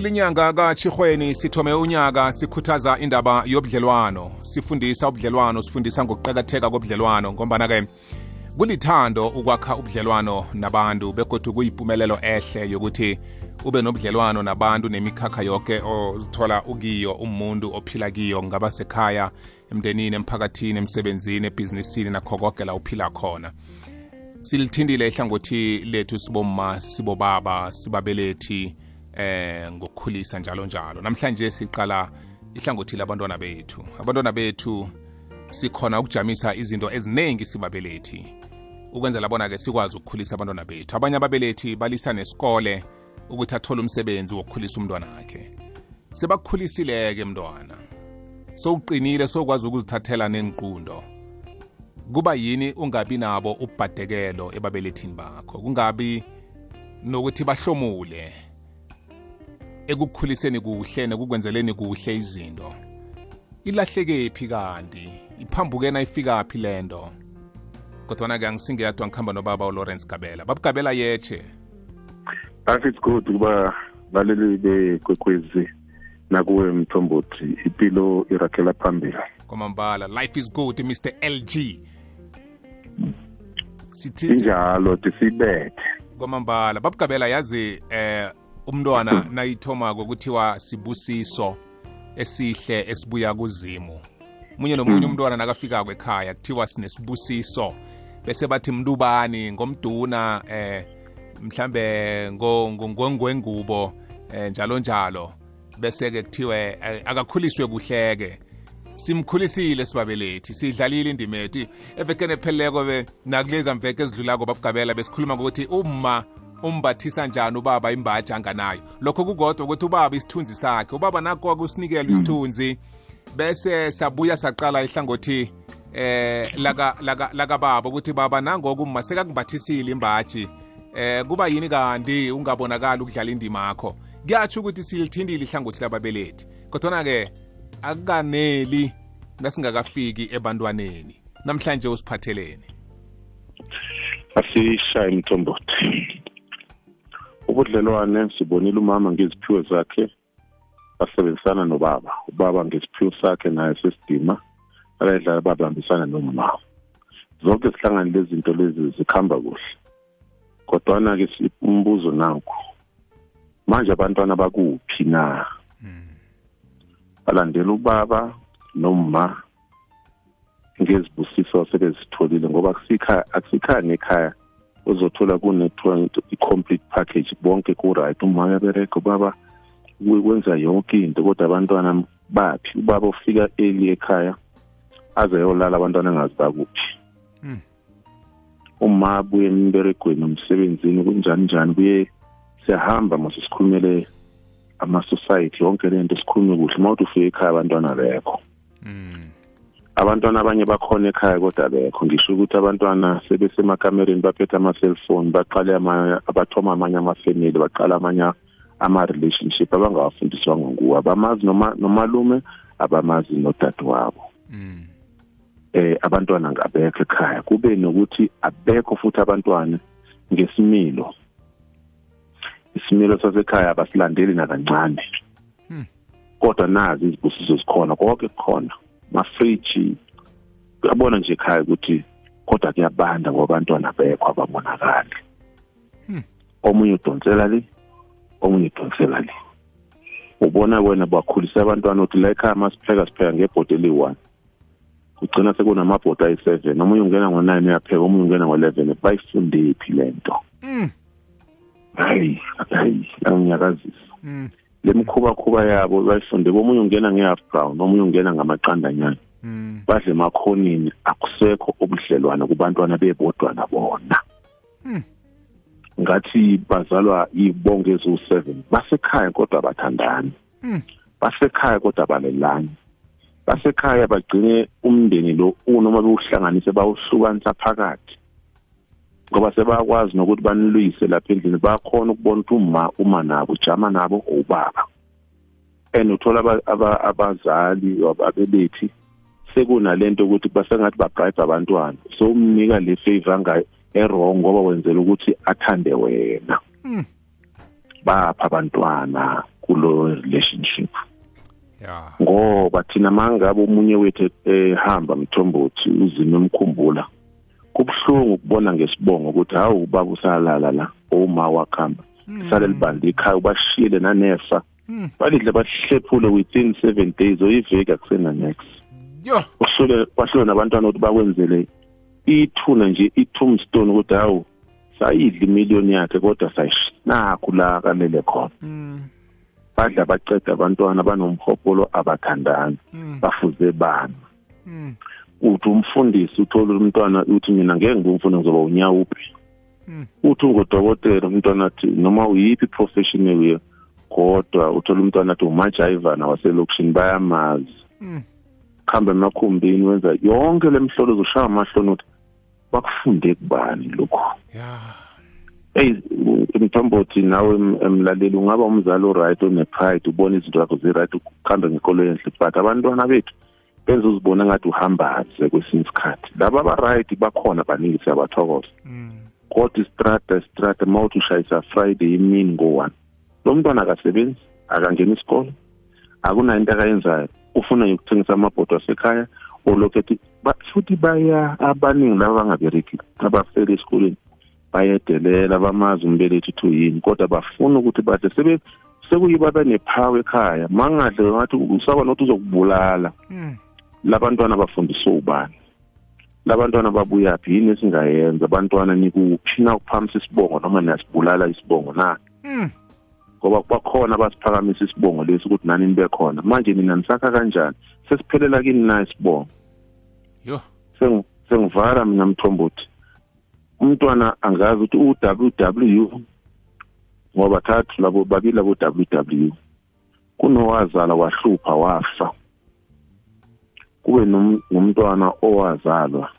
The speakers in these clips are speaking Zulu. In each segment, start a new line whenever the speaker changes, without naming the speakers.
kilinyanga kachihweni sithome unyaka sikhuthaza indaba yobudlelwano. Sifundisa ubudlelwano sifundisa ngokuqakatheka kobudlelwano ngombana-ke kulithando ukwakha ubudlelwano nabantu begodwa kuyimpumelelo ehle yokuthi ube nobudlelwano nabantu nemikhakha yonke ozithola ukiyo umuntu ophila kiyo ngaba sekhaya emndenini emphakathini emsebenzini ebhizinisini nakho konke la uphila khona. Silithindile ihlangothi lethu sibomma sibobaba sibabelethi. Eh ngokukhulisa njalo njalo. Namhlanje siqala ihlangothi labantwana bethu. Abantwana bethu sikhona ukujamisa izinto eziningi sibabelethi. Ukwenzela bona-ke sikwazi ukukhulisa abantwana bethu. Abanye ababelethi balisa nesikole ukuthi athole umsebenzi wokukhulisa umntwana wakhe. Sebakukhulisile-ke mntwana. Sowuqinile sokwazi ukuzithathela nenqundo kuba yini ungabi nabo ubhadekelo ebabelethini bakho? Kungabi nokuthi bahlomule. Ekukukhuliseni kuhle nekukwenzeleni kuhle izinto. Ilahlekephi kanti? Iphambukena ifikaphi lento kodwana-ke angisingeyadwa ngikhamba nobaba ulawrence gabela. Babugabela yeche
afi it's good kuba baleli bekwekwezi nakuwe mthombothi impilo irakhela phambili.
Kwamambala life is good mr lg
injalo tisibethe.
Kwamambala babugabela yazi eh umntwana nayithomako kuthiwa sibusiso esihle esibuya kuzimu. Munye nomunye umntwana nakafikako ekhaya kuthiwa sinesibusiso bese bathi mntubani ngomduna eh mhlambe ngongwengubo eh njalo njalo bese ke kuthiwe akakhuliswe kuhleke. Simkhulisile sibabelethi sidlalile indima yethu evekeni epheleleko be nakuleza mveke ezidlulako babugabela besikhuluma ngokuthi uma umbathisa njani ubaba imbaji anganayo? Lokho kukodwa ukuthi ubaba isithunzi sakhe ubaba nako kusinikela isithunzi bese sabuya saqala ihlangothi eh laka laka laka baba ukuthi baba nangoku uma sekakumbathisile imbaji eh kuba yini kanti ungabonakala ukudlala indima yakho? Kuyatsho ukuthi silithindile ihlangothi lababelethi kodwana ke akukaneli nasingakafiki ebantwaneni. Namhlanje usiphatheleni
asishaye mthombothi. Ubudlelwane sibonile umama ngeziphiwo zakhe basebenzisana nobaba. Ubaba ngesiphiwo sakhe naye sesidima akayidlala babambisana nomama. Zonke zihlangane lezi zinto lezi zikhamba kuhle. Kodwana-ke umbuzo nanku manje abantwana bakuphi na? Balandela ubaba noma ngezibusiso sebezitholile ngoba akusikhaya nekhaya uzothola kune-network i-complete package bonke ku-right. Uma uyabereka baba kwenza yonke into kodwa abantwana baphi? Ubaba ufika eli ekhaya aze yolala abantwana engazi bakuphi? Uma abuye emberegweni umsebenzini kunjani njani? Kuye siyahamba mase sikhulumele ama-society yonke le nto sikhulume kuhle. Uma uthi ufike ekhaya abantwana bekho abantwana abanye bakhona ekhaya kodwa bekho ngisho ukuthi abantwana sebesemacamereni baphethe ama-cellphone baqale abathoma amanye amafamily baqala amanye ama-relationship abangawafundiswanga nguwo. Abamazi nomalume abamazi nodadewabo eh abantwana ngabekho ekhaya. Kube nokuthi abekho futhi abantwana ngesimilo. Isimilo sasekhaya abasilandeli nakancane. Kodwa nazi izibusiso zikhona konke kukhona. Mafriji. Uyabona nje ekhaya ukuthi kodwa kuyabanda ngoba abantwana bekho ababonakali. Omunye udonsela le omunye udonsela le. Ubona wena bakhulisa abantwana uthi la ekhaya masipheka sipheka ngebhodi eli-one. Kugcina sekunamabhodi ayi-seven. Omunye ungena ngo-nine uyapheka omunye ungena ngo-eleven. Bayifundephi le nto? Hayi hayi anginyakazisa le mkhubakhuba yabo bayifunde omunye ungena nge-half brown omunye ungena ngamaqandanyana. Badle emakhonini akusekho ubudlelwane kubantwana bebodwana bona ngathi bazalwa ibonke eziwu-seven basekhaya kodwa bathandani basekhaya kodwa balelani basekhaya bagcine umndeni lo unoma bewuhlanganise bawuhlukanisa phakathi. Ngoba sebakwazi nokuthi banilwise lapha endlini bayakhona ukubona ukuthi uma uma nabo ujama nabo ubaba and uthola abazali ababelethi sekunalento ukuthi basengathi babribe abantwana. So umnika le favor ngayo errong ngoba wenzela ukuthi athande wena. Bapha abantwana kulo relationship.
Ya.
Ngoba thina mangabe omunye wethu ehamba mthombothi uzime umkhumbula kubuhlungu ukubona ngesibongo ukuthi hawu ubaba usalala la oma wakhamba. Sale libandi ikhaya ubashiyele nanefa.
Mm.
balidle bahlephule within seven days or iveki akusena next.
Yo.
Uhlole kwahlole nabantwana ukuthi bakwenzele ithuna nje i-tombstone ukuthi hawu sayidla imiliyoni yakhe kodwa sayinakho la kalele khona.
Mm,
badla baceda abantwana banomhopolo abathandani bafuze bana
mm,
uthi umfundisi uthola umntwana uthi mina ngeke ngibe umfundi ngizoba unyawuphi
mm.
uthi ungodokotela umntwana athi noma uyiphi profession ekuyo kodwa uthola umntwana athi umajayivana waselokishini bayamazi
Mm.
kuhamba emakhumbini wenza yonke le mhlolo zoshaya amahloni ukuthi bakufunde kubani lokhu
ya
eyi mthombothi nawe em- emlaleli ungaba umzali oright one-pride ubona izinto zakho zi-right ukuhambe ngekolo enhle but abantwana bethu benza uzibona ngathi uhambaze kwesinye isikhathi. Laba aba-right bakhona baningi siyabathokoza.
Mm,
kodwa istrata istrata uma uthi ushayisa friday imini ngo-one lo mntwana akasebenzi akangena isikole akunayo into akayenzayo ufuna nje ukuthengisa amabhodo asekhaya olokhu ethi ba- futhi baya abaningi laba bangabereki abafela esikoleni bayedelela bamazi umbelethi uthi uyini kodwa bafuna ukuthi bathi sebe sekuyiba benephawu ekhaya. Mangadle ngathi usaba nokuthi uzokubulala.
Mm.
Labantwana bafundiswe ubani? Labantwana babuyaphi yini esingayenza? Abantwana nikuphi na ukuphamisa isibongo noma niyasibulala isibongo na?
Mm.
ngoba bakhona basiphakamisa isibongo lesi ukuthi nani nibe khona manje nina nisakha kanjani? Sesiphelela kini na isibongo?
Yo.
Sengi- sengivala mina mthombothi. Umntwana angazi ukuthi u-ww ngoba thathu labo babili labo ww kunowazala wahlupha wafa. Kube nom- nomntwana owazalwa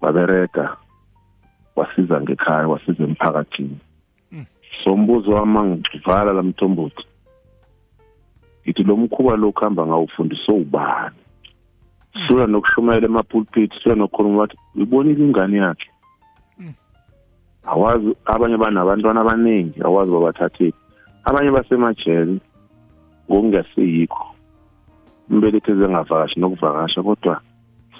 wabereka wasiza ngekhaya wasiza emphakathini.
Mm.
so mbuzo wami ngivala la mthombothi ngithi lo mkhuba lo kuhamba ngawufundiswe ubani sula nokushumayela emapulpit sula nokukhuluma bathi uyibonile ingane yakhe? Awazi abanye banabantwana abaningi awazi babathathephi abanye basemajele ngokungaseyikho. Umbelethi ezengavakashi nokuvakasha kodwa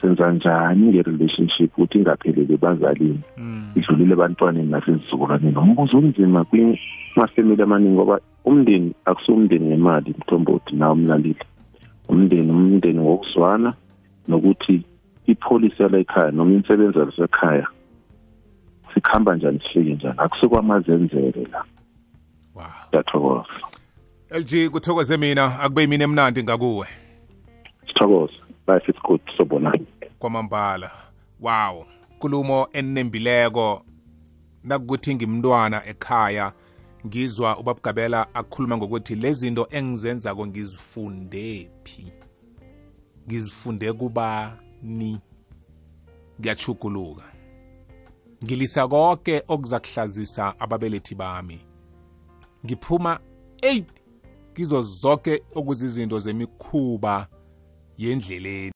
senza njani nge-relationship ukuthi ingapheleli ebazalini?
Mm,
idlulile ebantwaneni nasezizukulwaneni. Umbuzo onzima kwimafemili amaningi ngoba umndeni akusumndeni ngemali mthombothi nawo mlalile umndeni umndeni ngokuzwana nokuthi ipholisi yala ekhaya noma insebenzi yasekhaya sikhamba njani sifike njani? Akusekwamazenzele la.
Wow.
Yathokoza
lg kuthokoze mina. Akube yimini emnandi ngakuwe
sithokoza life is good sobonani
kwamambala. Wow nkulumo enembileko nakukuthi ngimntwana ekhaya ngizwa ubabugabela akhuluma ngokuthi lezinto engizenzako ngizifunde phi? Ngizifunde kubani? Ngiyachuguluka ngilisa konke okuza kuhlazisa ababelethi bami. Ngiphuma 8 kizo zonke okuzizinto zemikhuba 因子里。